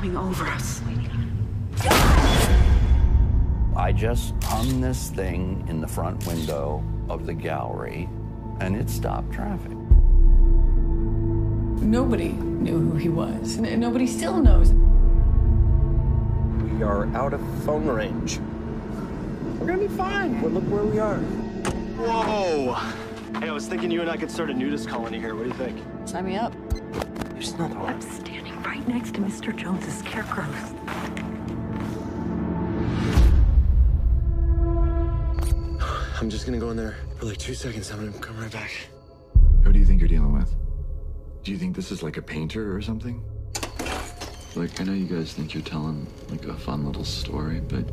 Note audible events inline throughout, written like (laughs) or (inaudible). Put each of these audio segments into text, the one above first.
Coming over us. I just hung this thing in the front window of the gallery and it stopped traffic. Nobody knew who he was, and nobody still knows. We are out of phone range. We're gonna be fine. But look where we are. Whoa! Hey, I was thinking you and I could start a nudist colony here. What do you think? Sign me up. There's another one. I'm standing right next to Mr. Jones's scarecrows. I'm just gonna go in there for like two seconds. I'm gonna come right back. Who do you think you're dealing with? Do you think this is like a painter or something? Like, I know you guys think you're telling like a fun little story, but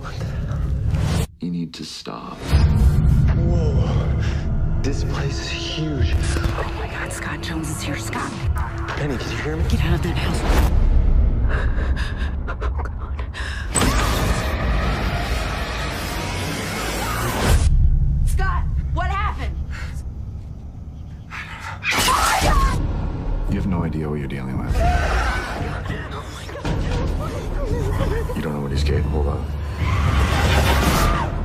you need to stop. Whoa! This place is huge. Oh my God, Scott Jones is here. Scott, Penny, can you hear me? get out of that house. Oh, God. Scott, what happened? You have no idea what you're dealing with. You don't know what he's capable of.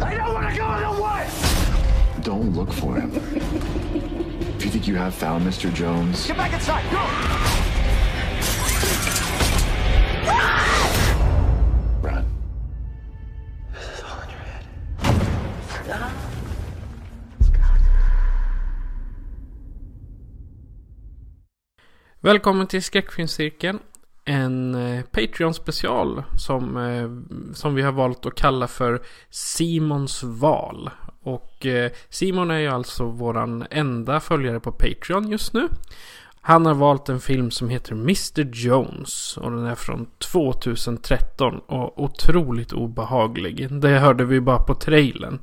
I don't wanna go in the woods! Don't look for him. If you think you have found Mr. Jones, Get back inside, go! Välkommen till Skräckfilmscirkeln. En eh, Patreon-special som, eh, som vi har valt att kalla för Simons val. Och eh, Simon är ju alltså våran enda följare på Patreon just nu. Han har valt en film som heter Mr. Jones och den är från 2013 och otroligt obehaglig. Det hörde vi bara på trailern.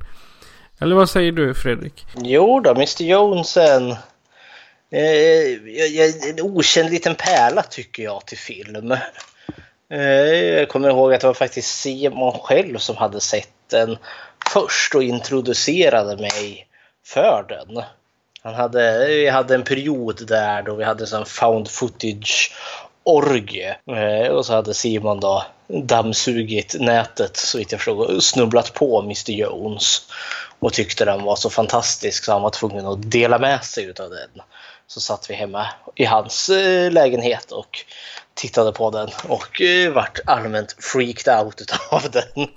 Eller vad säger du Fredrik? Jo då, Mr Jones är en, Eh, en okänd liten pärla tycker jag till film. Eh, jag kommer ihåg att det var faktiskt Simon själv som hade sett den först och introducerade mig för den. Han hade, vi hade en period där då vi hade en sån found footage orgie. Eh, och så hade Simon då dammsugit nätet så vitt jag förstod och snubblat på Mr Jones. Och tyckte den var så fantastisk så han var tvungen att dela med sig utav den. Så satt vi hemma i hans eh, lägenhet och tittade på den och eh, vart allmänt freaked out utav (laughs) den.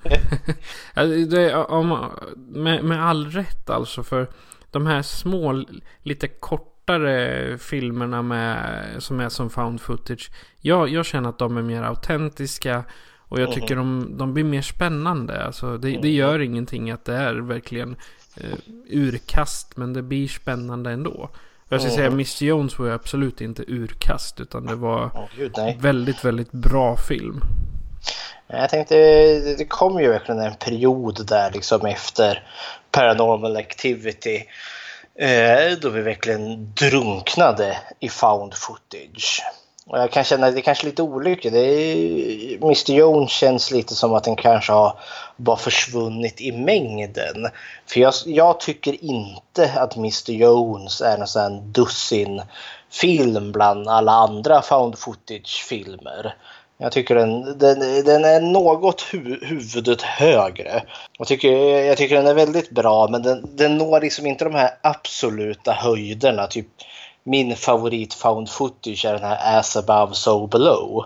Ja, (laughs) det, om, med, med all rätt alltså för de här små, lite kortare filmerna med, som är som found footage. Jag, jag känner att de är mer autentiska och jag tycker de, de blir mer spännande. Alltså, det, det gör ingenting att det är verkligen eh, urkast men det blir spännande ändå. Jag ska säga Mr Jones var ju absolut inte urkast utan det var Åh, gud, väldigt, väldigt bra film. Jag tänkte, det kom ju verkligen en period där liksom efter Paranormal Activity eh, då vi verkligen drunknade i found footage. Och jag kan känna att det är kanske lite olyckligt. Det är, Mr Jones känns lite som att den kanske har bara försvunnit i mängden. För jag, jag tycker inte att Mr Jones är en sån dussin film bland alla andra found footage-filmer. Jag tycker den, den, den är något hu, huvudet högre. Jag tycker, jag tycker den är väldigt bra men den, den når liksom inte de här absoluta höjderna. Typ min favorit found footage är den här As above so below.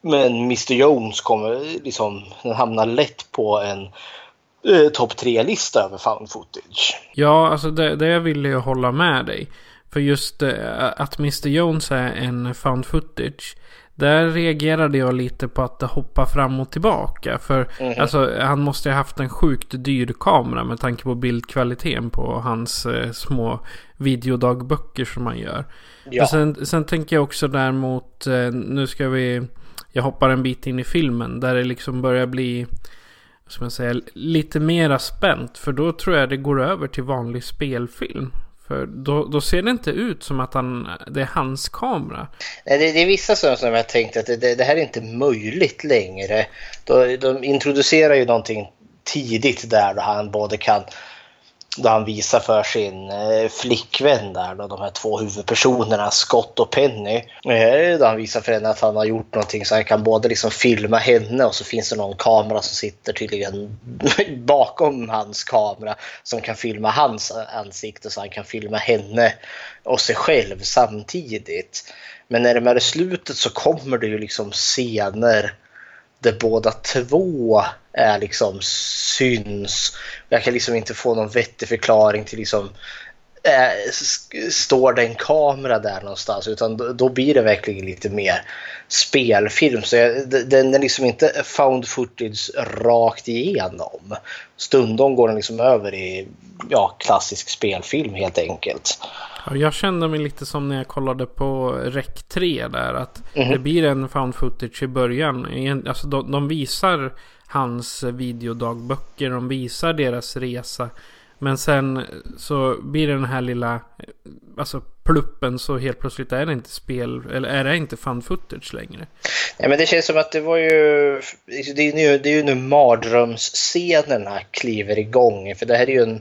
Men Mr Jones kommer liksom, den hamnar lätt på en eh, topp tre-lista över found footage. Ja, alltså det, det vill jag hålla med dig. För just eh, att Mr Jones är en found footage. Där reagerade jag lite på att det hoppar fram och tillbaka. För Mhm. alltså, han måste ha haft en sjukt dyr kamera med tanke på bildkvaliteten på hans eh, små videodagböcker som han gör. Ja. Sen, sen tänker jag också däremot, eh, nu ska vi, jag hoppar en bit in i filmen där det liksom börjar bli, ska man säga, lite mera spänt. För då tror jag det går över till vanlig spelfilm. För då, då ser det inte ut som att han, det är hans kamera. Nej, det, det är vissa som, som jag tänkt att det, det, det här är inte möjligt längre. Då, de introducerar ju någonting tidigt där då han både kan då han visar för sin eh, flickvän där då, de här två huvudpersonerna Scott och Penny. Eh, då han visar för henne att han har gjort någonting så han kan både liksom filma henne och så finns det någon kamera som sitter tydligen (laughs) bakom hans kamera som kan filma hans ansikte så han kan filma henne och sig själv samtidigt. Men närmare slutet så kommer det ju liksom scener båda två är liksom syns. Jag kan liksom inte få någon vettig förklaring till liksom eh, står det en kamera där någonstans utan då, då blir det verkligen lite mer spelfilm. Så jag, den är liksom inte found footage rakt igenom. Stundom går den liksom över i ja, klassisk spelfilm helt enkelt. Ja, Jag kände mig lite som när jag kollade på Rec 3 där. Att Mhm. det blir en found footage i början. Alltså de, de visar hans videodagböcker. De visar deras resa. Men sen så blir det den här lilla alltså pluppen så helt plötsligt är det inte spel eller är det inte found footage längre. Ja, men det känns som att det var ju... Det är ju, det är ju nu mardrömsscenerna kliver igång. För det här är ju en,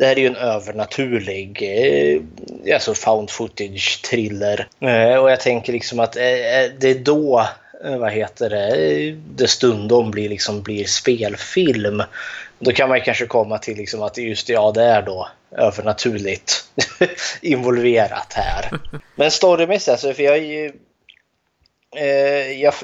det här är ju en övernaturlig eh, alltså found footage thriller. Eh, och jag tänker liksom att eh, eh det är då eh, vad heter det, eh, det stundom blir, liksom, blir spelfilm. Då kan man ju kanske komma till liksom att just det, ja, det är då övernaturligt (laughs) involverat här. Men storymässigt, alltså, för jag är ju Eh, jag,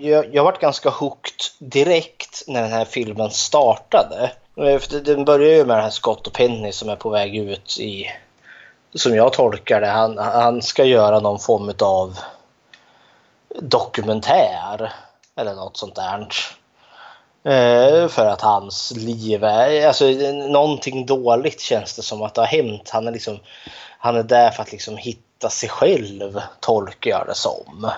jag, jag varit ganska hooked direkt när den här filmen startade. Eh, den börjar ju med den här Scott och Penny som är på väg ut i, som jag tolkar det, han, han ska göra någon form av dokumentär eller något sånt där. Eh, för att hans liv är, alltså någonting dåligt känns det som att det har hänt. Han är liksom, han är där för att liksom hitta sig själv, tolkar jag det som.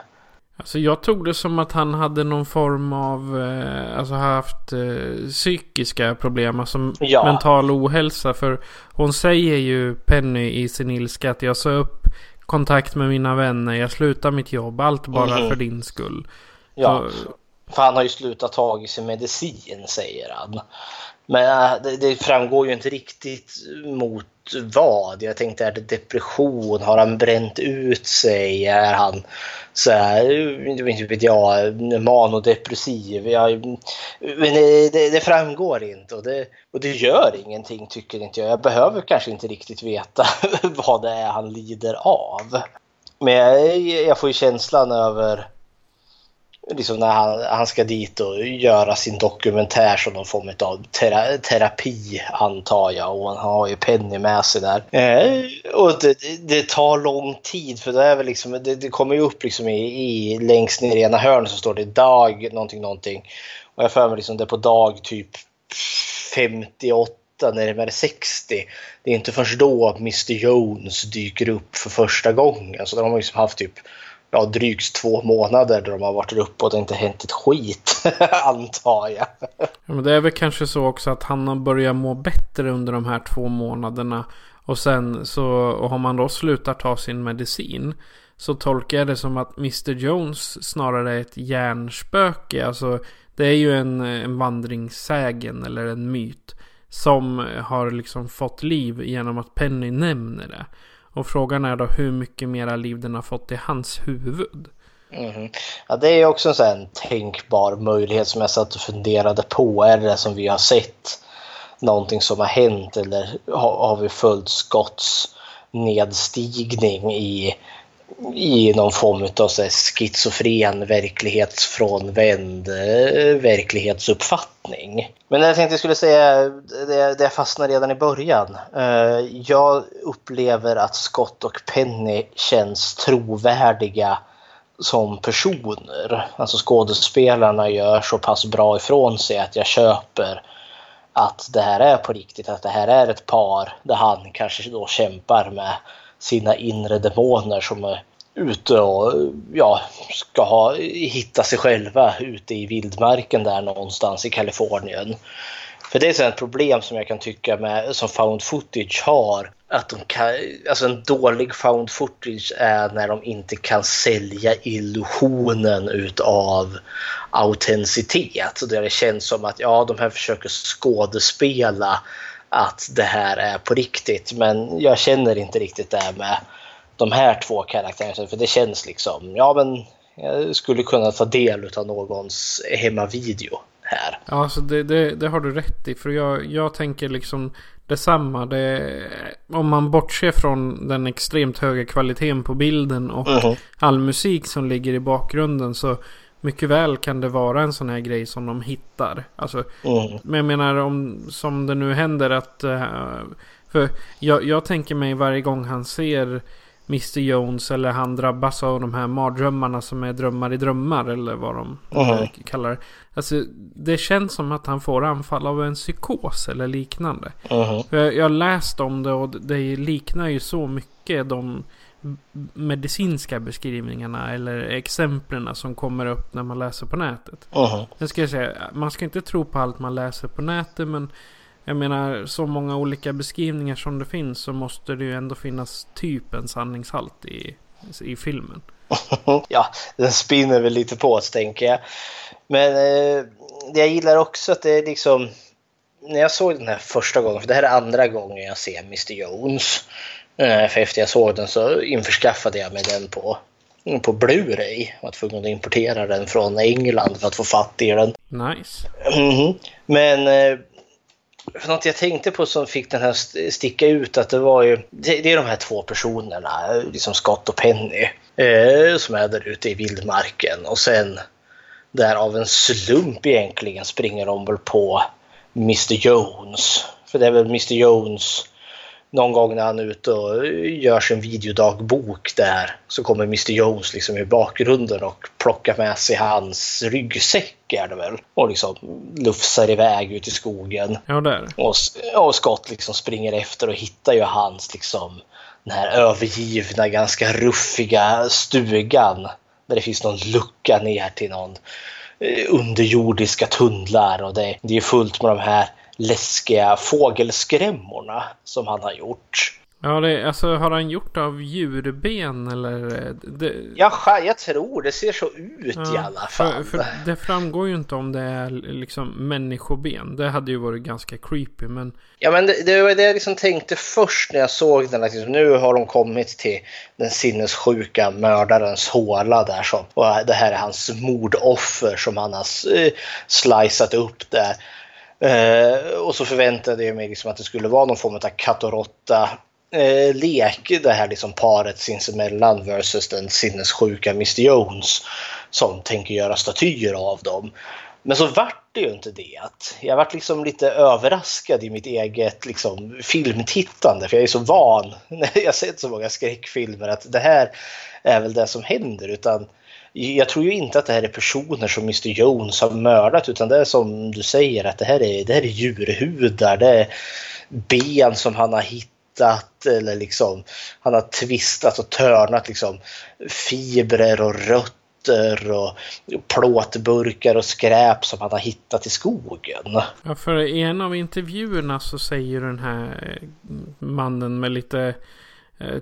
Alltså jag tog det som att han hade någon form av, eh, alltså haft eh, psykiska problem, alltså Ja. mental ohälsa. För hon säger ju, Penny i sin ilska, att jag sa upp kontakt med mina vänner, jag slutar mitt jobb, allt bara Mhm. för din skull. Ja, Så, för han har ju slutat ta i sin medicin säger han. Men äh, det, det framgår ju inte riktigt mot vad. Jag tänkte, är det depression? Har han bränt ut sig? Är han så här, eh, inte vet jag, manodepressiv? Jag, men det, det, framgår inte och det, och det gör ingenting tycker inte jag. Jag behöver kanske inte riktigt veta (laughs) vad det är han lider av. Men jag, jag får ju känslan över liksom när han, han ska dit och göra sin dokumentär som någon form av tera, terapi antar jag och han har ju Penny med sig där. Eh, och det, det tar lång tid för det är väl liksom, det, det kommer ju upp liksom i, i längst ner i ena hörnet så står det dag någonting någonting. Och jag för mig liksom det är på dag typ 58 närmare 60. Det är inte först då Mr Jones dyker upp för första gången. Så de har liksom haft typ ja, drygt två månader där de har varit uppe och det inte hänt ett skit, (laughs) antar jag. ja, men det är väl kanske så också att han har börjat må bättre under de här två månaderna. Och sen så och har man då slutat ta sin medicin. Så tolkar jag det som att Mr Jones snarare är ett hjärnspöke. Alltså det är ju en, en vandringssägen eller en myt. Som har liksom fått liv genom att Penny nämner det. Och frågan är då hur mycket mera liv den har fått i hans huvud. Mm. Ja, det är också en sån här tänkbar möjlighet som jag satt och funderade på. Är det som vi har sett någonting som har hänt eller har, har vi följt Scotts nedstigning i, i någon form av så här schizofren verklighetsfrånvänd eh, verklighetsuppfattning. Men det jag tänkte jag skulle säga, det, det jag fastnade redan i början. Eh, jag upplever att Scott och Penny känns trovärdiga som personer. Alltså skådespelarna gör så pass bra ifrån sig att jag köper att det här är på riktigt, att det här är ett par där han kanske då kämpar med sina inre demoner som är ute och ja, ska ha, hitta sig själva ute i vildmarken där någonstans i Kalifornien. För det är ett problem som jag kan tycka med, som found footage har. Att de kan, alltså en dålig found footage är när de inte kan sälja illusionen utav autenticitet. Där det känns som att ja, de här försöker skådespela att det här är på riktigt. Men jag känner inte riktigt det med de här två karaktärerna. För det känns liksom, ja men jag skulle kunna ta del av någons hemmavideo här. Ja, alltså det, det, det, har du rätt i. För jag, jag tänker liksom detsamma. Det, om man bortser från den extremt höga kvaliteten på bilden och mm. all musik som ligger i bakgrunden så mycket väl kan det vara en sån här grej som de hittar. Alltså, mm. Men jag menar om som det nu händer att... Uh, för jag, jag tänker mig varje gång han ser Mr Jones eller han drabbas av de här mardrömmarna som är drömmar i drömmar eller vad de mm. kallar det. Alltså det känns som att han får anfall av en psykos eller liknande. Mm. Jag har läst om det och det liknar ju så mycket de medicinska beskrivningarna eller exemplen som kommer upp när man läser på nätet. Jag ska säga, man ska inte tro på allt man läser på nätet men jag menar, så många olika beskrivningar som det finns så måste det ju ändå finnas typ en sanningshalt i, i filmen. (laughs) ja, den spinner väl lite på oss tänker jag. Men eh, jag gillar också att det är liksom... När jag såg den här första gången, för det här är andra gången jag ser Mr Jones. Eh, för efter jag såg den så införskaffade jag mig den på, på Blu-ray. Jag var tvungen att importera den från England för att få fatt i den. Nice. Mm -hmm. Men eh, för något jag tänkte på som fick den här sticka ut att det var ju, det, det är de här två personerna, liksom Scott och Penny, eh, som är där ute i vildmarken och sen där av en slump egentligen springer de väl på Mr Jones. För det är väl Mr Jones någon gång när han är ute och gör sin videodagbok där så kommer Mr Jones liksom i bakgrunden och plockar med sig hans ryggsäck är det väl. Och liksom lufsar iväg ut i skogen. Ja, där. Och, och Scott liksom springer efter och hittar ju hans liksom den här övergivna, ganska ruffiga stugan. Där det finns någon lucka ner till någon eh, underjordiska tunnlar och det, det är fullt med de här läskiga fågelskrämmorna som han har gjort. Ja, det, alltså har han gjort av djurben eller? Eh, det... Ja, jag tror det ser så ut ja, i alla fall. För, för det framgår ju inte om det är liksom människoben. Det hade ju varit ganska creepy, men. Ja, men det, det var det jag liksom tänkte först när jag såg den. Liksom, nu har de kommit till den sinnessjuka mördarens håla där som. Och det här är hans mordoffer som han har eh, slicat upp där. Eh, och så förväntade jag mig liksom att det skulle vara någon form av katt och råtta eh, lek det här liksom paret sinsemellan versus den sinnessjuka Mr Jones som tänker göra statyer av dem. Men så vart det ju inte det. Jag vart liksom lite överraskad i mitt eget liksom, filmtittande för jag är så van när (laughs) jag sett så många skräckfilmer att det här är väl det som händer utan jag tror ju inte att det här är personer som Mr Jones har mördat utan det är som du säger att det här är, det här är djurhudar, det är ben som han har hittat eller liksom han har tvistat och törnat liksom fibrer och rötter och plåtburkar och skräp som han har hittat i skogen. Ja, för i en av intervjuerna så säger den här mannen med lite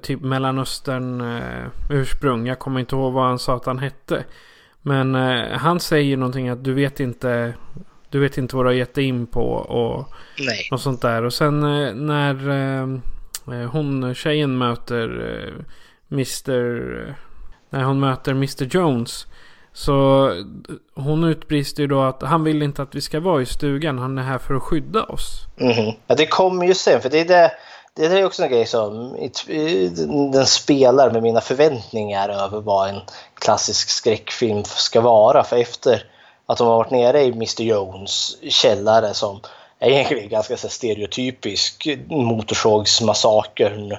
typ Mellanöstern eh, ursprung. Jag kommer inte ihåg vad han sa att han hette. Men eh, han säger någonting att du vet inte du vet inte vad du har gett dig in på och Nej. något sånt där. Och sen när hon tjejen möter Mr. När hon möter Mr. Jones. Så hon utbrister ju då att han vill inte att vi ska vara i stugan. Han är här för att skydda oss. Mm -hmm. Ja det kommer ju sen för det är det det är också en grej som den spelar med mina förväntningar över vad en klassisk skräckfilm ska vara. För efter att de har varit nere i Mr Jones källare som är egentligen ganska så stereotypisk motorsågsmassakern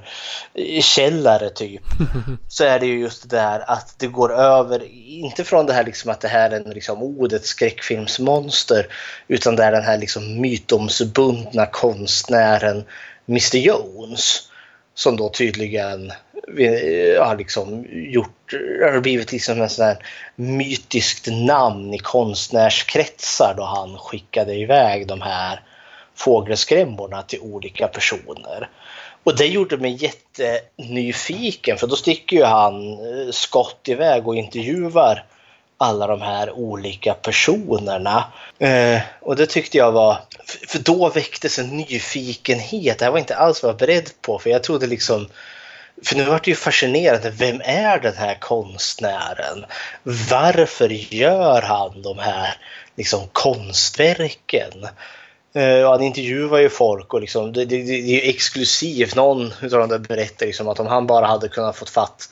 källare typ. (laughs) så är det ju just det där att det går över, inte från det här liksom att det här är en liksom, oh, ett skräckfilmsmonster, utan det är den här liksom mytomsbundna konstnären Mr Jones som då tydligen eh, har liksom gjort, har blivit liksom en sån här mytiskt namn i konstnärskretsar då han skickade iväg de här fågelskrämmorna till olika personer. Och det gjorde mig jättenyfiken för då sticker ju han eh, skott iväg och intervjuar alla de här olika personerna. Eh, och det tyckte jag var, för då väcktes en nyfikenhet. Det här var inte alls vad jag var beredd på för jag trodde liksom för nu vart det ju fascinerande. Vem är den här konstnären? Varför gör han de här liksom, konstverken? Uh, han intervjuar ju folk och liksom, det, det, det är ju exklusivt. Någon av dem berättar liksom att om han bara hade kunnat få fatt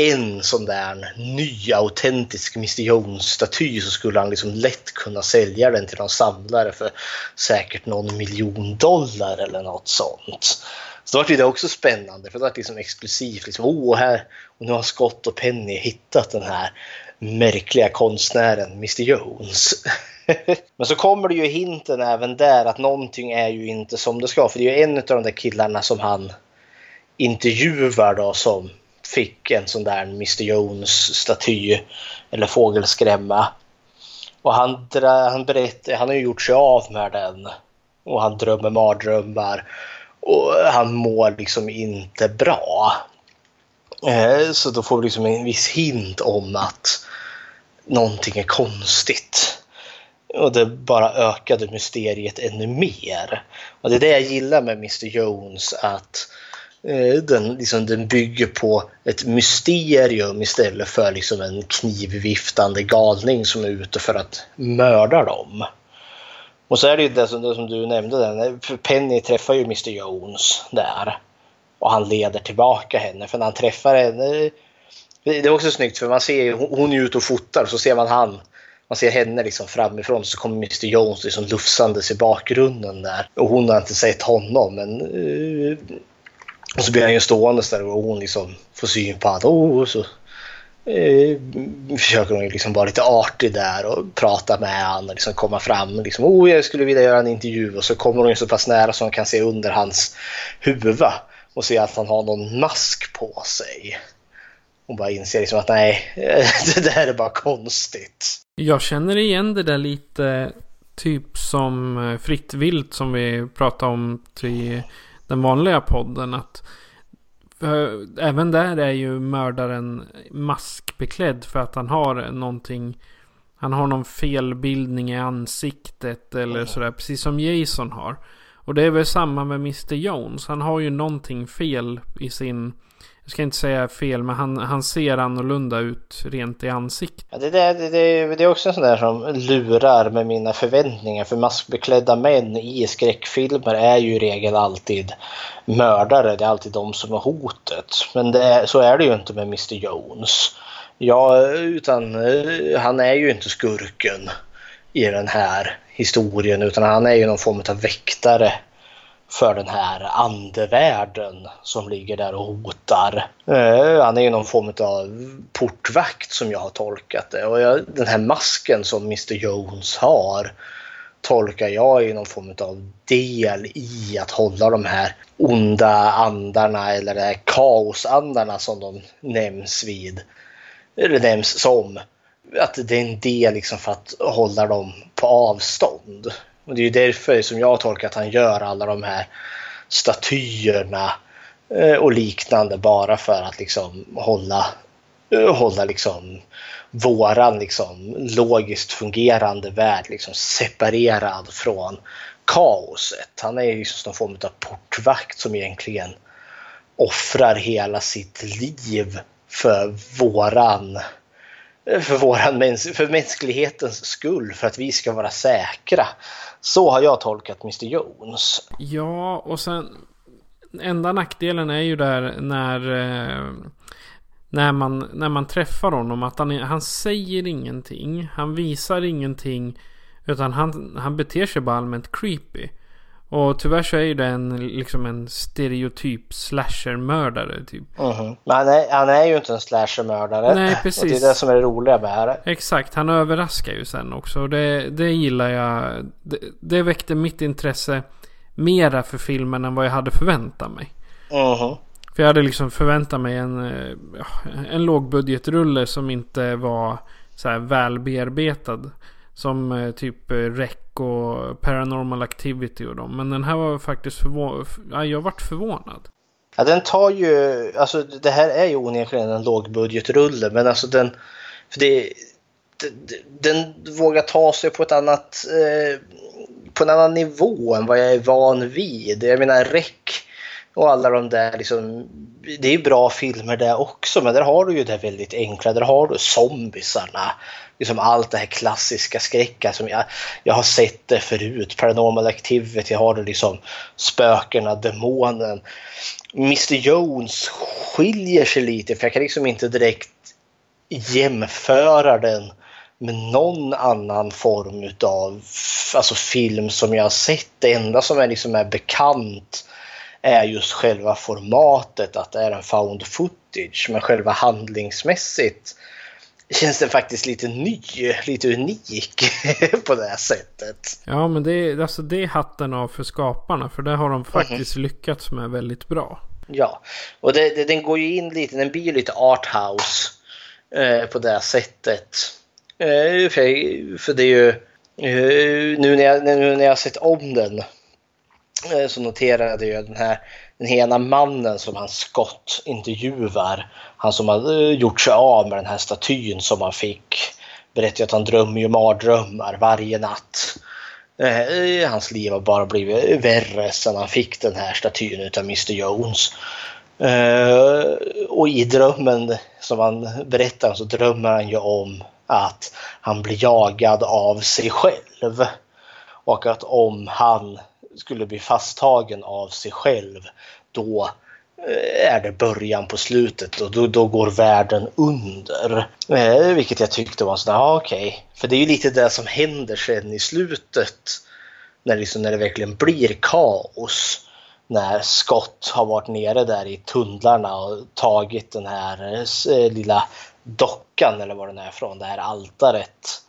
en sån där ny autentisk Mr Jones-staty så skulle han liksom lätt kunna sälja den till någon samlare för säkert någon miljon dollar eller något sånt. Så då var det också spännande för det var liksom exklusivt. Liksom, oh, här, och nu har Scott och Penny hittat den här märkliga konstnären Mr Jones. (laughs) Men så kommer det ju hinten även där att någonting är ju inte som det ska. För det är ju en av de där killarna som han intervjuar då som fick en sån där Mr Jones-staty eller fågelskrämma. Och han, han berättar, han har ju gjort sig av med den. Och han drömmer mardrömmar. Och han mår liksom inte bra. Eh, så då får vi liksom en viss hint om att någonting är konstigt. Och det bara ökade mysteriet ännu mer. Och det är det jag gillar med Mr Jones att eh, Eh, den, liksom, den bygger på ett mysterium istället för liksom en knivviftande galning som är ute för att mörda dem. Och så är det ju det som, det som du nämnde, där, Penny träffar ju Mr Jones där. Och han leder tillbaka henne, för när han träffar henne det är också snyggt för man ser hon är ute och fotar så ser man han man ser henne liksom framifrån så kommer Mr Jones liksom lufsandes i bakgrunden där. Och hon har inte sett honom men uh, och så blir han ju stående där och hon liksom får syn på att oh, så eh, försöker hon liksom vara lite artig där och prata med honom och liksom komma fram. Liksom, oh, jag skulle vilja göra en intervju och så kommer hon ju så pass nära så hon kan se under hans huvud och se att han har någon mask på sig. Hon bara inser liksom att nej, (laughs) det där är bara konstigt. Jag känner igen det där lite typ som eh, Fritt vilt som vi pratade om till den vanliga podden. Att även där är ju mördaren maskbeklädd för att han har någonting. Han har någon felbildning i ansiktet eller mm. sådär. Precis som Jason har. Och det är väl samma med Mr Jones. Han har ju någonting fel i sin jag ska inte säga fel, men han, han ser annorlunda ut rent i ansiktet. Ja, det, det, det, det är också en sån där som lurar med mina förväntningar. För maskbeklädda män i skräckfilmer är ju i regel alltid mördare. Det är alltid de som är hotet. Men det, så är det ju inte med Mr Jones. Ja, utan eh, han är ju inte skurken i den här historien utan han är ju någon form av väktare för den här andevärlden som ligger där och hotar. Eh, han är ju någon form av portvakt som jag har tolkat det. Och jag, den här masken som Mr Jones har tolkar jag i någon form av del i att hålla de här onda andarna eller de här kaosandarna som de nämns vid. Eller nämns som. Att det är en del liksom för att hålla dem på avstånd. Och det är ju därför som jag har tolkat att han gör alla de här statyerna eh, och liknande bara för att liksom hålla, eh, hålla liksom våran liksom logiskt fungerande värld liksom separerad från kaoset. Han är ju någon form av portvakt som egentligen offrar hela sitt liv för våran för, våran för mänsklighetens skull, för att vi ska vara säkra. Så har jag tolkat Mr Jones. Ja, och sen enda nackdelen är ju där när eh, när man, när man träffar honom att han, han säger ingenting. Han visar ingenting Utan han, han beter sig bara allmänt creepy. Och tyvärr så är ju det en, liksom en stereotyp slasher-mördare typ. Mhm. Men han är, han är ju inte en slasher-mördare. Nej, precis. Och det är det som är det roliga med det. Exakt, han överraskar ju sen också. Och det, det gillar jag. Det, det väckte mitt intresse mera för filmen än vad jag hade förväntat mig. Mhm. För jag hade liksom förväntat mig en, eh, en lågbudgetrulle som inte var så här välbearbetad. Som eh, typ eh, Rec och Paranormal Activity och dem. Men den här var faktiskt förvånad. Ja, jag vart förvånad. Ja, den tar ju, alltså det här är ju onekligen en lågbudgetrulle men alltså den, för det, den, den vågar ta sig på ett annat, eh, på en annan nivå än vad jag är van vid. Jag menar Rec och alla de där liksom, det är ju bra filmer där också men där har du ju det väldigt enkla, där har du zombisarna. Liksom allt det här klassiska skräcken som jag, jag har sett det förut. Paranormal Activity har du liksom spökena, demonen. Mr Jones skiljer sig lite för jag kan liksom inte direkt jämföra den med någon annan form utav alltså film som jag har sett. Det enda som är, liksom är bekant är just själva formatet, att det är en found footage. Men själva handlingsmässigt känns den faktiskt lite ny, lite unik (laughs) på det här sättet. Ja, men det är, alltså, det är hatten av för skaparna. För det har de faktiskt lyckats med väldigt bra. Ja, och det, det, den går ju in lite, den blir ju lite arthouse eh, på det här sättet. Eh, för, för det är ju, eh, nu, när jag, nu när jag sett om den Eh, så noterade jag den här den ena mannen som han Scott intervjuar. Han som har eh, gjort sig av med den här statyn som han fick. Berättar att han drömmer ju mardrömmar varje natt. Eh, hans liv har bara blivit värre sedan han fick den här statyn utav Mr Jones. Och i drömmen som han berättar så drömmer han ju om att han blir jagad av sig själv. Och att om han skulle bli fasttagen av sig själv då eh, är det början på slutet och då, då går världen under. Eh, vilket jag tyckte var sådär, ja ah, okej. Okay. För det är ju lite det som händer sen i slutet. När, liksom, när det verkligen blir kaos. När Scott har varit nere där i tunnlarna och tagit den här eh, lilla dockan eller vad den är från, det här altaret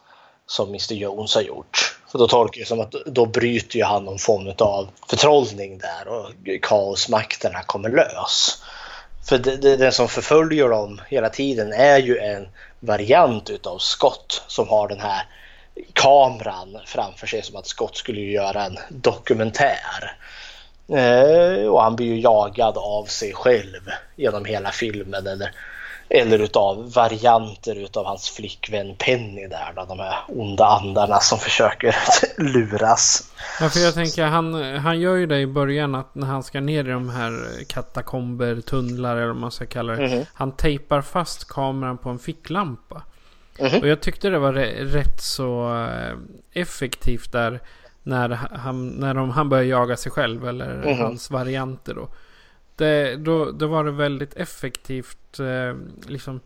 som Mr Jones har gjort. Så då tolkar jag som att då bryter ju han någon form av förtrollning där och kaosmakterna kommer lös. För det, det, den som förföljer dem hela tiden är ju en variant utav Scott som har den här kameran framför sig som att Scott skulle göra en dokumentär. Eh, och han blir ju jagad av sig själv genom hela filmen eller eller utav varianter utav hans flickvän Penny där då, de här onda andarna som försöker (laughs) luras. Ja, för jag tänker han, han gör ju det i början att när han ska ner i de här katakomber, tunnlar eller vad man ska kalla det. Mm. Han tejpar fast kameran på en ficklampa. Mm. Och jag tyckte det var rätt så eh, effektivt där när han, när de, han börjar jaga sig själv eller mm. hans varianter då. Det, då, då var det väldigt effektivt. Eh, liksom,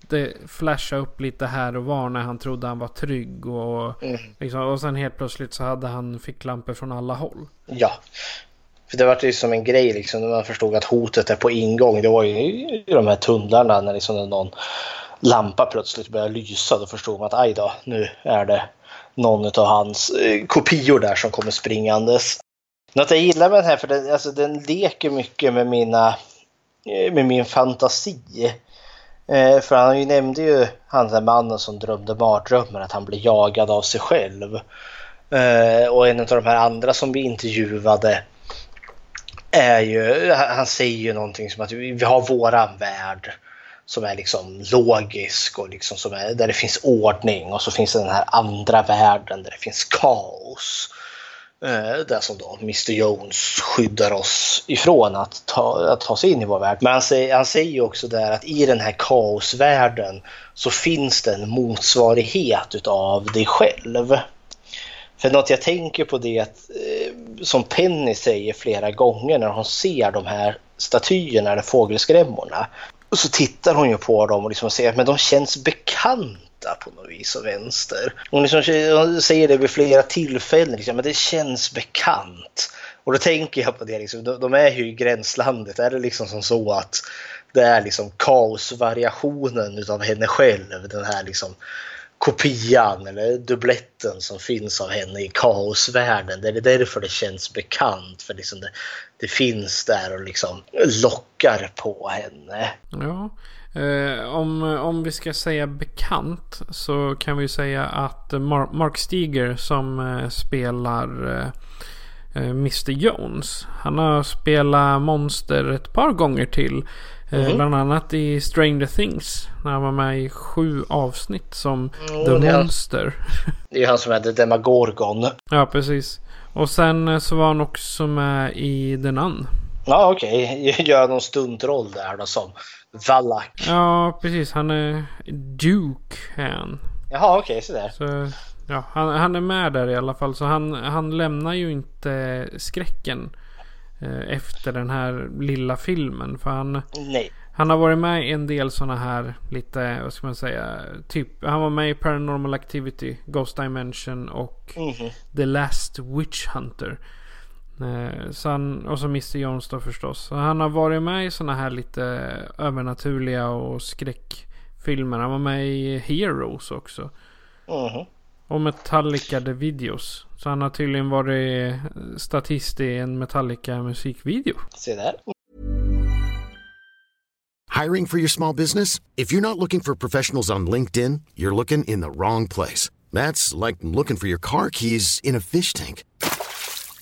det flashade upp lite här och var när han trodde han var trygg. Och, mm. liksom, och sen helt plötsligt så hade han ficklampor från alla håll. Ja. För det var ju som en grej liksom när man förstod att hotet är på ingång. Det var ju i de här tunnlarna när liksom någon lampa plötsligt började lysa. Då förstod man att aj då, nu är det någon av hans eh, kopior där som kommer springandes. Något jag gillar med den här, för den, alltså, den leker mycket med mina eh, med min fantasi. Eh, för han ju nämnde ju han den mannen som drömde mardrömmar att han blir jagad av sig själv. Eh, och en av de här andra som vi intervjuade är ju, han säger ju någonting som att vi har våran värld som är liksom logisk och liksom som är, där det finns ordning och så finns det den här andra världen där det finns kaos. Eh, det som då Mr Jones skyddar oss ifrån att ta, att ta sig in i vår värld. Men han säger, han säger ju också där att i den här kaosvärlden så finns det en motsvarighet utav dig själv. För något jag tänker på det att, som Penny säger flera gånger när hon ser de här statyerna eller fågelskrämmorna. Och så tittar hon ju på dem och liksom säger att de känns bekanta bekanta på något vis och vänster. Hon, liksom, hon säger det vid flera tillfällen, liksom, men det känns bekant. Och då tänker jag på det, liksom, de, de är ju i gränslandet. Är det liksom som så att det är liksom kaosvariationen utav henne själv, den här liksom kopian eller dubbletten som finns av henne i kaosvärlden. Det är därför det känns bekant. För liksom det, det finns där och liksom lockar på henne. Ja. Eh, om, om vi ska säga bekant så kan vi säga att Mark Stiger som eh, spelar eh, eh Mr Jones. Han har spelat monster ett par gånger till. Mm. Bland annat i Stranger Things. När han var med i sju avsnitt som mm, The det Monster. (laughs) Det är han som The Demagorgon. Ja, precis. Och sen eh, så var han också med i The Nun. Ja, okej. Okay. (laughs) Gör någon stuntroll där då som Valak. Ja, precis. Han är Duke, han. Jaha, okej. Okay, sådär. Så, ja, han, han är med där i alla fall. Så han, han lämnar ju inte skräcken. Eh, efter den här lilla filmen. För han, Nej. han har varit med i en del sådana här lite, vad ska man säga, typ, han var med i Paranormal Activity, Ghost Dimension och mm -hmm. The Last Witch Hunter. Eh, så han, och så Mr Jones då förstås. Så han har varit med i sådana här lite övernaturliga och skräckfilmer. Han var med i Heroes också. -hmm. Och Metallica The Videos. Så han har tydligen varit statist i en Metallica musikvideo. Se där. Hiring for your small business? If you're not looking for professionals on LinkedIn, you're looking in the wrong place. That's like looking for your car keys in a fish tank.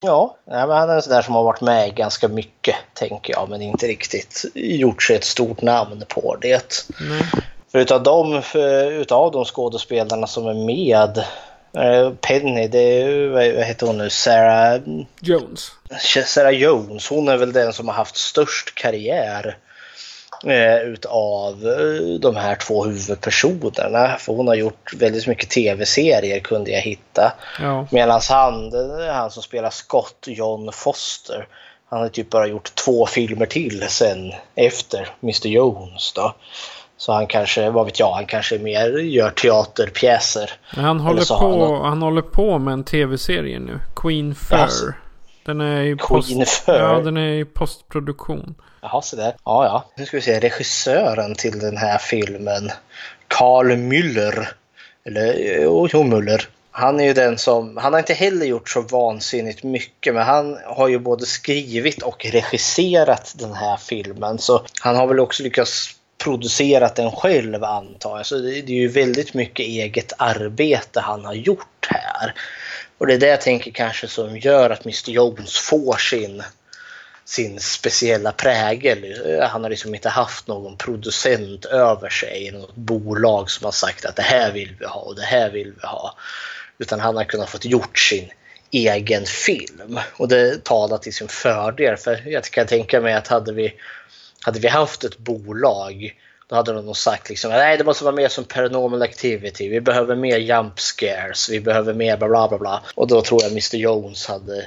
Ja, han är en sån där som har varit med ganska mycket, tänker jag, men inte riktigt gjort sig ett stort namn på det. Mm. För utav de, utav de skådespelarna som är med Eh, Penny, det är, vad heter hon nu? Sarah Jones. Sarah Jones, hon är väl den som har haft störst karriär eh, utav eh, de här två huvudpersonerna. För hon har gjort väldigt mycket tv-serier kunde jag hitta. Ja. Medan han, han som spelar Scott, John Foster, han har typ bara gjort två filmer till sen efter Mr Jones då. Så han kanske, vad vet jag, han kanske mer gör teaterpjäser. Han håller, på, han... han håller på med en tv-serie nu. Queen Fur. Yes. Den är i post, Ja, den är i postproduktion. Jaha, så där. Ja, ja. Nu ska vi se. Regissören till den här filmen, Carl Müller. Eller, jo, Müller. Han är ju den som, han har inte heller gjort så vansinnigt mycket men han har ju både skrivit och regisserat den här filmen så han har väl också lyckats producerat den själv antar jag. Så det, är ju väldigt mycket eget arbete han har gjort här. Och det är det jag tänker kanske som gör att Mr Jones får sin, sin speciella prägel. Han har liksom inte haft någon producent över sig, något bolag som har sagt att det här vill vi ha och det här vill vi ha. Utan han har kunnat få gjort sin egen film. Och det talar till sin fördel. För jag kan tänka mig att hade vi hade vi haft ett bolag då hade de nog sagt liksom nej det måste vara mer som paranormal activity. Vi behöver mer jump scares. Vi behöver mer bla bla bla. bla. Och då tror jag Mr Jones hade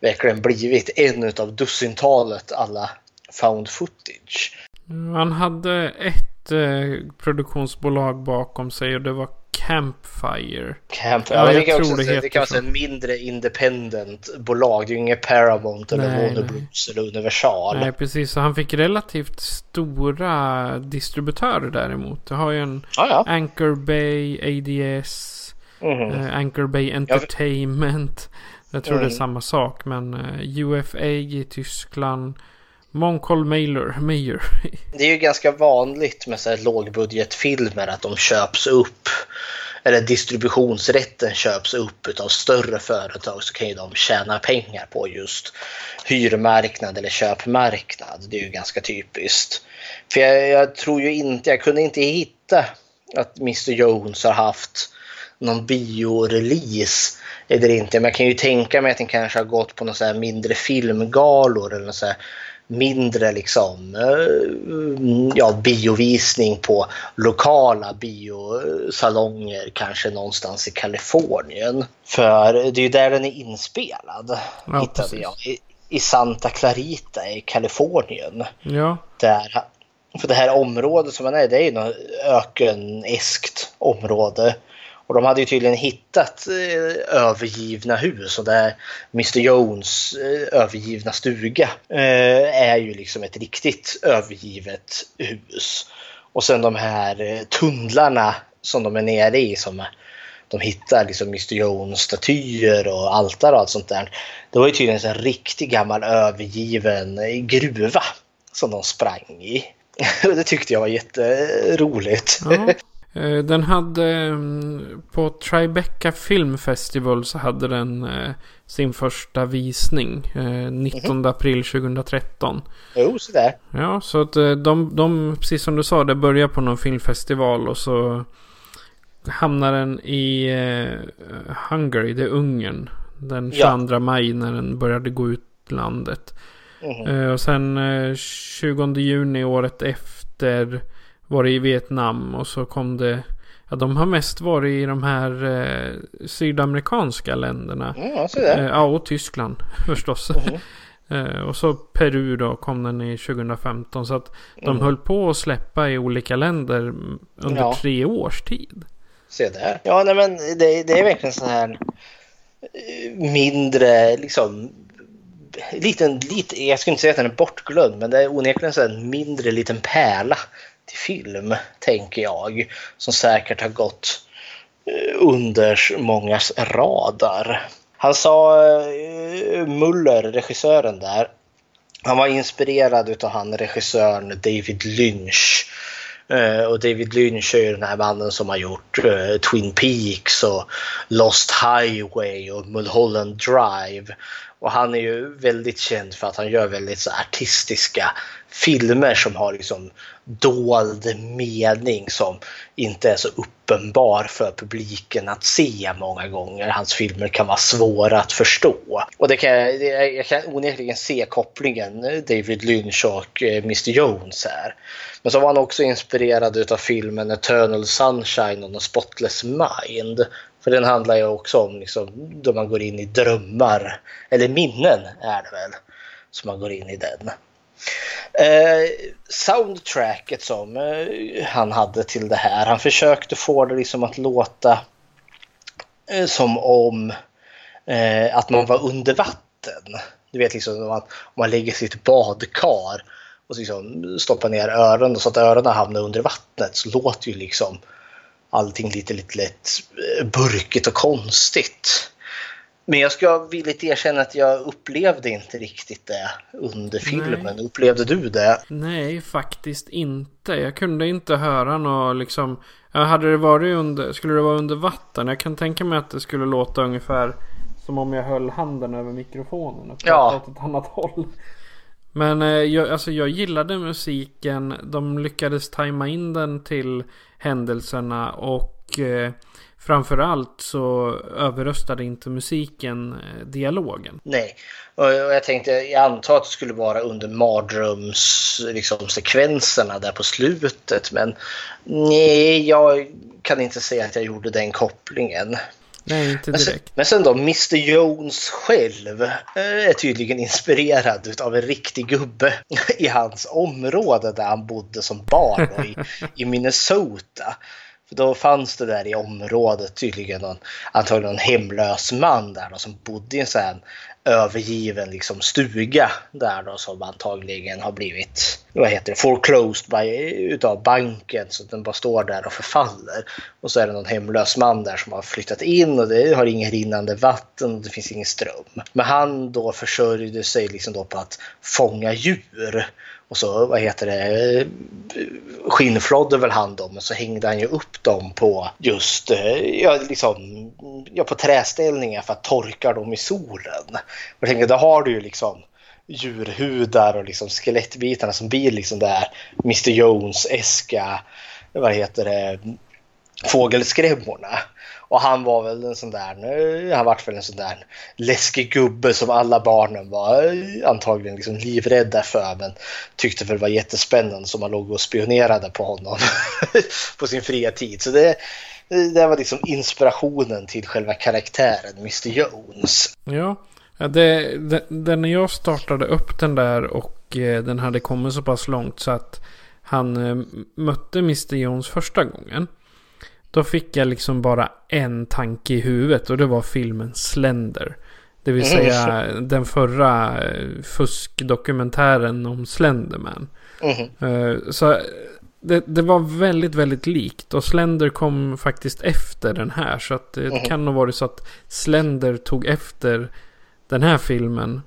verkligen blivit en utav dussintalet alla found footage. Han hade ett eh, produktionsbolag bakom sig och det var Campfire. Campfire. Ja, jag det, kan också, det, det kan vara ett mindre independent bolag. Det är ju inget Paramount eller Warner Bros eller Universal. Nej, precis. Så han fick relativt stora distributörer däremot. Det har ju en ah, ja. Anchor Bay, ADS, mm eh, Anchor Bay Entertainment. Jag tror Mm. det är samma sak. Men eh, UFA i Tyskland. Moncol Mayer. Mayer. (laughs) Det är ju ganska vanligt med så här lågbudgetfilmer att de köps upp eller distributionsrätten köps upp av större företag så kan ju de tjäna pengar på just hyrmarknad eller köpmarknad. Det är ju ganska typiskt. För jag, jag tror ju inte, jag kunde inte hitta att Mr Jones har haft någon biorelease eller inte. Men jag kan ju tänka mig att den kanske har gått på några mindre filmgalor eller något så här mindre liksom, eh, ja, biovisning på lokala biosalonger, kanske någonstans i Kalifornien. För det är ju där den är inspelad, Ja, hittade precis. jag. I, I Santa Clarita i Kalifornien. Ja. Där, för det här området som man är, det är ju något ökeneskt område. Och de hade ju tydligen hittat eh, övergivna hus och där Mr Jones eh, övergivna stuga eh, är ju liksom ett riktigt övergivet hus. Och sen de här eh, tunnlarna som de är nere i som de hittar liksom Mr Jones statyer och altare och allt sånt där. Det var ju tydligen en riktigt riktig gammal övergiven eh, gruva som de sprang i. (laughs) Det tyckte jag var jätteroligt. Mm. Eh, Den hade mm, på Tribeca Film Festival så hade den eh, sin första visning eh, 19 april 2013. Jo, sådär. Ja, så att de, de, precis som du sa, det börjar på någon filmfestival och så hamnar den i Hungary, det är Ungern. Den Ja. 22 maj när den började gå ut landet. Mhm. Eh, och sen eh, 20 juni året efter var det i Vietnam och så kom det Ja, de har mest varit i de här eh, sydamerikanska länderna. Ja, så där. Eh, ja, och Tyskland (laughs) förstås. eh, och så Peru då kom den i 2015. Så att de Mm. höll på att släppa i olika länder mm, under Ja. tre års tid. Se där. Ja, nej, men det, det är verkligen så här eh, mindre liksom liten, lite, jag skulle inte säga att den är bortglömd, men det är onekligen så här en mindre liten pärla till film, tänker jag, som säkert har gått eh, under mångas radar. Han sa, eh, Muller, regissören där, han var inspirerad av han regissören David Lynch. Eh, och David Lynch är ju den här mannen som har gjort Twin Peaks och Lost Highway och Mulholland Drive. Och han är ju väldigt känd för att han gör väldigt så artistiska filmer som har liksom dold mening som inte är så uppenbar för publiken att se många gånger. Hans filmer kan vara svåra att förstå. Och det kan, jag- jag kan onekligen se kopplingen David Lynch och eh, Mr Jones här. Men så var han också inspirerad av filmen Eternal Sunshine on a Spotless Mind. För den handlar ju också om liksom, då man går in i drömmar, eller minnen är det väl, som man går in i den. Eh, soundtracket som eh, han hade till det här, han försökte få det liksom att låta eh, som om eh, att man var under vatten. Du vet liksom om man, om man lägger sitt badkar och liksom stoppar ner öronen så att öronen hamnar under vattnet så låter ju liksom allting lite, lite lätt eh, burkigt och konstigt. Men jag ska villigt erkänna att jag upplevde inte riktigt det under filmen. Upplevde du det? Nej, faktiskt inte. Jag kunde inte höra något liksom. Ja, hade det varit under, skulle det vara under vatten? Jag kan tänka mig att det skulle låta ungefär som om jag höll handen över mikrofonen och Ja. pratade åt ett annat håll. Men eh, jag, alltså, jag gillade musiken. De lyckades tajma in den till händelserna och eh, framförallt så överröstade inte musiken eh, dialogen. Nej. Och jag tänkte, jag antar att det skulle vara under mardrömssekvenserna liksom, sekvenserna där på slutet. Men nej, jag kan inte säga att jag gjorde den kopplingen. Nej, inte Men sen, direkt. men sen då, Mr Jones själv eh, är tydligen inspirerad av en riktig gubbe i hans område där han bodde som barn då, i, i Minnesota. För då fanns det där i området tydligen någon, antagligen någon hemlös man där då, som bodde i en sån här övergiven liksom stuga där då som antagligen har blivit vad heter det, foreclosed by, utav banken så att den bara står där och förfaller. Och så är det någon hemlös man där som har flyttat in och det har ingen rinnande vatten och det finns ingen ström. Men han då försörjde sig liksom då på att fånga djur. Och så, vad heter det, skinnflådde väl han dem och så hängde han ju upp dem på just, eh, ja liksom, ja på träställningar för att torka dem i solen. Och jag tänker, då har du ju liksom djurhudar och liksom skelettbitarna som blir liksom där Mr Jones-eska, vad heter det, fågelskrämmorna. Och han var väl en sån där, han vart väl en sån där läskig gubbe som alla barnen var eh, antagligen liksom livrädda för men tyckte väl var jättespännande som man låg och spionerade på honom (laughs) på sin fria tid. Så det, det var liksom inspirationen till själva karaktären Mr Jones. Ja, det, det, det, när jag startade upp den där och eh, den hade kommit så pass långt så att han eh, mötte Mr Jones första gången. Då fick jag liksom bara en tanke i huvudet och det var filmen Slender. Det vill mm. säga mm. den förra eh, fuskdokumentären om Slenderman. Mm. Så det, det, var väldigt, väldigt likt. Och Slender kom faktiskt efter den här. Så att det mm. kan ha varit så att Slender tog efter den här filmen.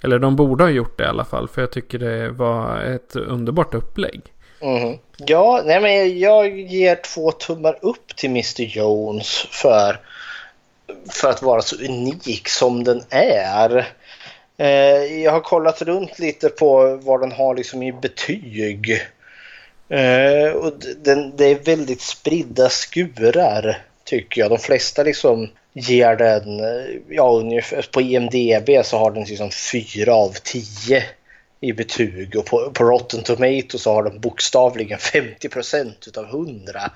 Eller de borde ha gjort det i alla fall. För jag tycker det var ett underbart upplägg. Mm. Ja, nej men jag ger två tummar upp till Mr Jones för, för att vara så unik som den är. Eh, jag har kollat runt lite på vad den har liksom i betyg. Eh, och den, det är väldigt spridda skurar tycker jag. De flesta liksom ger den, eh, ja ungefär på IMDB så har den liksom 4 av 10 i betyg och på, på Rotten Tomatoes så har de bokstavligen 50% utav 100.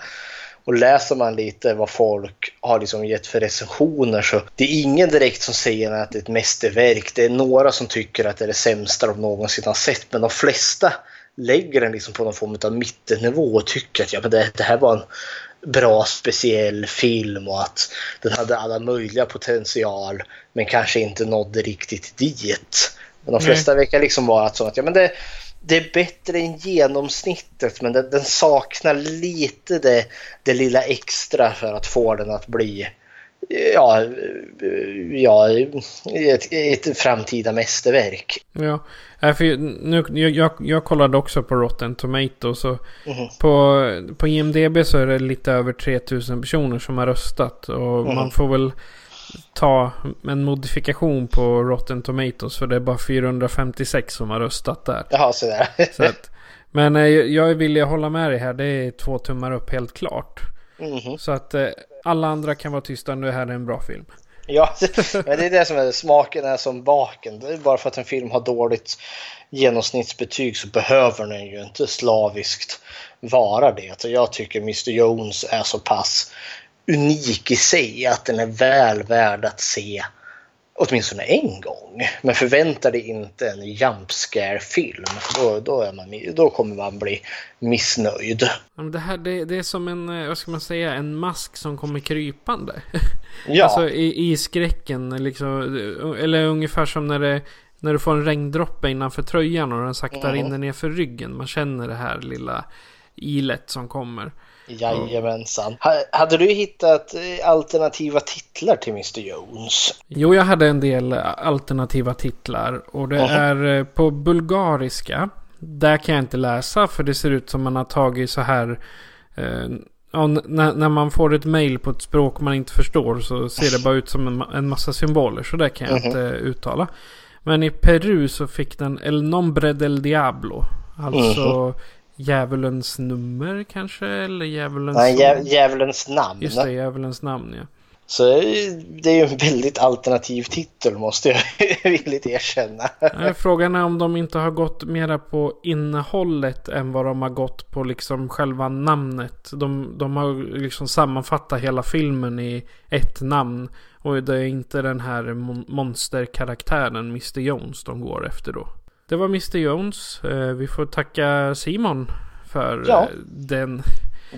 Och läser man lite vad folk har liksom gett för recensioner så det är ingen direkt som säger att det är ett mästerverk. Det är några som tycker att det är det sämsta de någonsin har sett men de flesta lägger den liksom på någon form av mittennivå och tycker att ja, men det, det här var en bra speciell film och att den hade alla möjliga potential men kanske inte nådde riktigt dit. Men de flesta verkar liksom vara så att ja, men det, det är bättre än genomsnittet men den, den saknar lite det, det lilla extra för att få den att bli ja, ja ett, ett framtida mästerverk. Ja, för nu, jag, jag kollade också på Rotten Tomatoes. Och mm. på, på IMDB så är det lite över 3000 personer som har röstat. Och mm. man får väl ta en modifikation på Rotten Tomatoes. För det är bara 456 som har röstat där. Jaha, så där. (laughs) så att, men eh, jag vill hålla med dig här. Det är två tummar upp helt klart. Mm. Så att eh, alla andra kan vara tysta. Nu här är en bra film. Ja, (laughs) men det är det som är smaken är som baken. Det är bara för att en film har dåligt genomsnittsbetyg så behöver den ju inte slaviskt vara det. Jag tycker Mr Jones är så pass unik i sig att den är väl värd att se åtminstone en gång. Men förvänta dig inte en jump scare-film. Då, då, är man, då kommer man bli missnöjd. Det, här, det, det, är som en, eh, vad ska man säga, en mask som kommer krypande. (laughs) Ja. alltså i, i skräcken liksom. Eller ungefär som när det när du får en regndroppe innanför tröjan och den sakta mm. rinner ner för ryggen. Man känner det här lilla ilet som kommer. Jajamensan. Hade du hittat eh, alternativa titlar till Mr Jones? Jo, jag hade en del alternativa titlar. Och det -huh. är eh, på bulgariska. Där kan jag inte läsa för det ser ut som man har tagit så här. Eh, när, när, man får ett mail på ett språk man inte förstår så ser det bara ut som en, en massa symboler. Så det kan jag -huh. inte uttala. Men i Peru så fick den El Nombre del Diablo. Alltså -huh. Djävulens nummer kanske? Eller djävulens... Nej, djä djävulens namn. Just det, djävulens namn ja. Så det är ju en väldigt alternativ titel måste jag (laughs) villigt erkänna. Frågan är om de inte har gått mera på innehållet än vad de har gått på liksom själva namnet. De, de har liksom sammanfattat hela filmen i ett namn. Och det är inte den här monsterkaraktären Mr Jones de går efter då. Det var Mr Jones. Eh, vi får tacka Simon för ja. Eh, den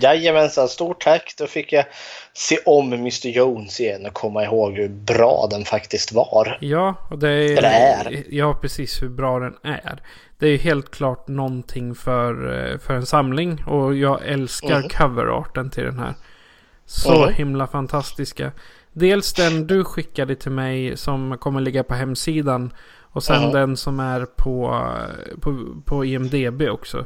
Jajamensan, stort tack. Då fick jag se om Mr Jones igen och komma ihåg hur bra den faktiskt var. Ja, och det är, Eller är. Ja, precis hur bra den är. Det är helt klart någonting för, eh, för en samling. Och jag älskar Mhm. coverarten till den här. Så Mhm. himla fantastiska. Dels den du skickade till mig som kommer ligga på hemsidan. Och sen Mhm. den som är på, på, på IMDB också.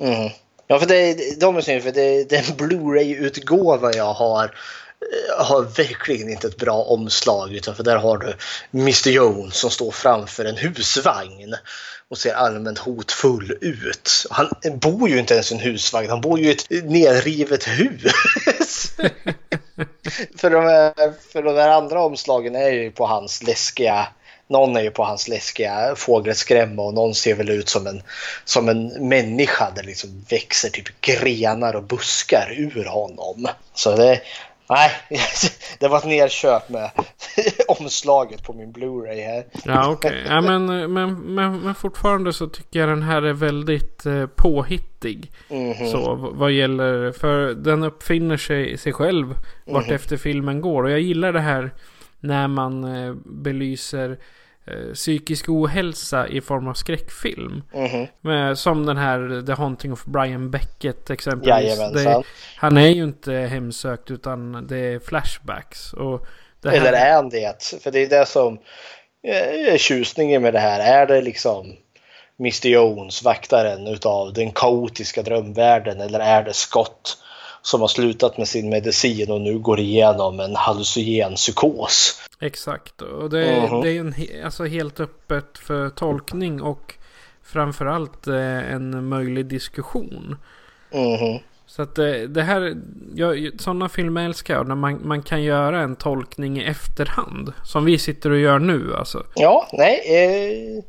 Mm. Ja, för det, de är synd, för det, den Blu-ray-utgåva jag har eh, har verkligen inte ett bra omslag. Utan för där har du Mr Jones som står framför en husvagn och ser allmänt hotfull ut. Han bor ju inte ens i en husvagn, han bor ju i ett nedrivet hus. (laughs) för, de här, för de här andra omslagen är ju på hans läskiga någon är ju på hans läskiga fågelskrämma och någon ser väl ut som en, som en människa. Det liksom växer typ grenar och buskar ur honom. Så det, nej, (laughs) det var ett nerköp med (laughs) omslaget på min Blu-ray här. Ja, okej. Ja, men, men, men, men fortfarande så tycker jag den här är väldigt eh, påhittig. Mhm. Så v- vad gäller, för den uppfinner sig, sig själv vart Mhm. efter filmen går. Och jag gillar det här när man eh, belyser psykisk ohälsa i form av skräckfilm. Mhm. Med, som den här The Haunting of Brian Beckett exempelvis. Det, han är ju inte hemsökt utan det är flashbacks. Och det här, Eller är han det? För det är det som eh, är tjusningen med det här. Är det liksom Mr Jones, vaktaren utav den kaotiska drömvärlden eller är det Scott som har slutat med sin medicin och nu går igenom en hallucinogen psykos? Exakt. Och det, är- Mhm. det är en, alltså helt öppet för tolkning och framförallt eh, en möjlig diskussion. Mhm. Så att det, det här, jag, sådana filmer älskar jag. När man, man kan göra en tolkning i efterhand. Som vi sitter och gör nu alltså. Ja, nej. Eh,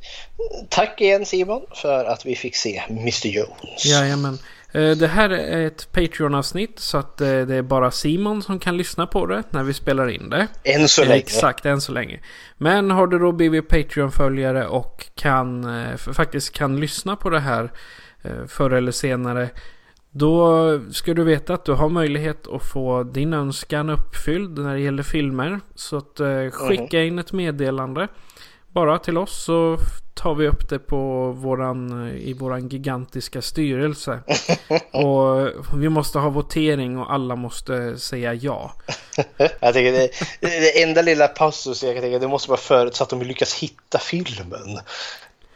tack igen Simon för att vi fick se Mr Jones. Jajamän. Eh, Det här är ett Patreon-avsnitt så att eh, det är bara Simon som kan lyssna på det när vi spelar in det. Än så länge. Exakt, än så länge. Men har du då blivit Patreon-följare och kan, eh, faktiskt kan lyssna på det här förr eller senare. Då ska du veta att du har möjlighet att få din önskan uppfylld när det gäller filmer. Så att skicka in ett meddelande bara till oss så tar vi upp det på våran, i våran gigantiska styrelse. (laughs) och vi måste ha votering och alla måste säga ja. (laughs) Jag tänker det, det enda lilla passus jag kan tänka det måste vara förutsatt att de lyckas hitta filmen.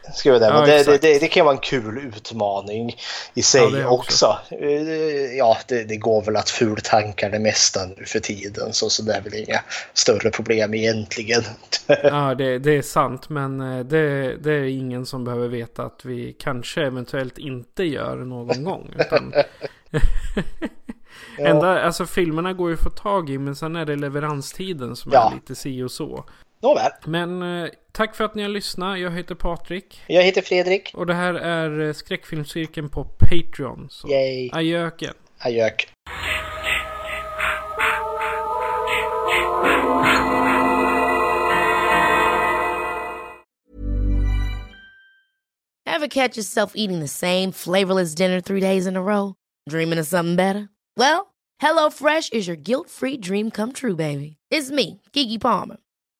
Jag säga. Ja, det, det, det, det kan vara en kul utmaning i sig Ja, det också. också. Eh, Ja, det, det går väl att fultanka det mesta nu för tiden så, så det är väl inga större problem egentligen. (laughs) Ja, det, det är sant. Men eh, det, det är ingen som behöver veta att vi kanske eventuellt inte gör någon (laughs) gång. Utan Enda, alltså filmerna går ju att få tag i men sen är det leveranstiden som Ja. är lite si och så. Nåväl, Men eh, tack för att ni har lyssnat. Jag heter Patrik. jag heter Fredrik. Och det här är eh, skräckfilmscirkeln på Patreon. Så Yay. adjöken. Adjök. Ever catch yourself eating the same flavorless dinner three days in a row? Dreaming of something better? Well, HelloFresh is your guilt-free dream come true, baby. It's me, Kiki Palmer.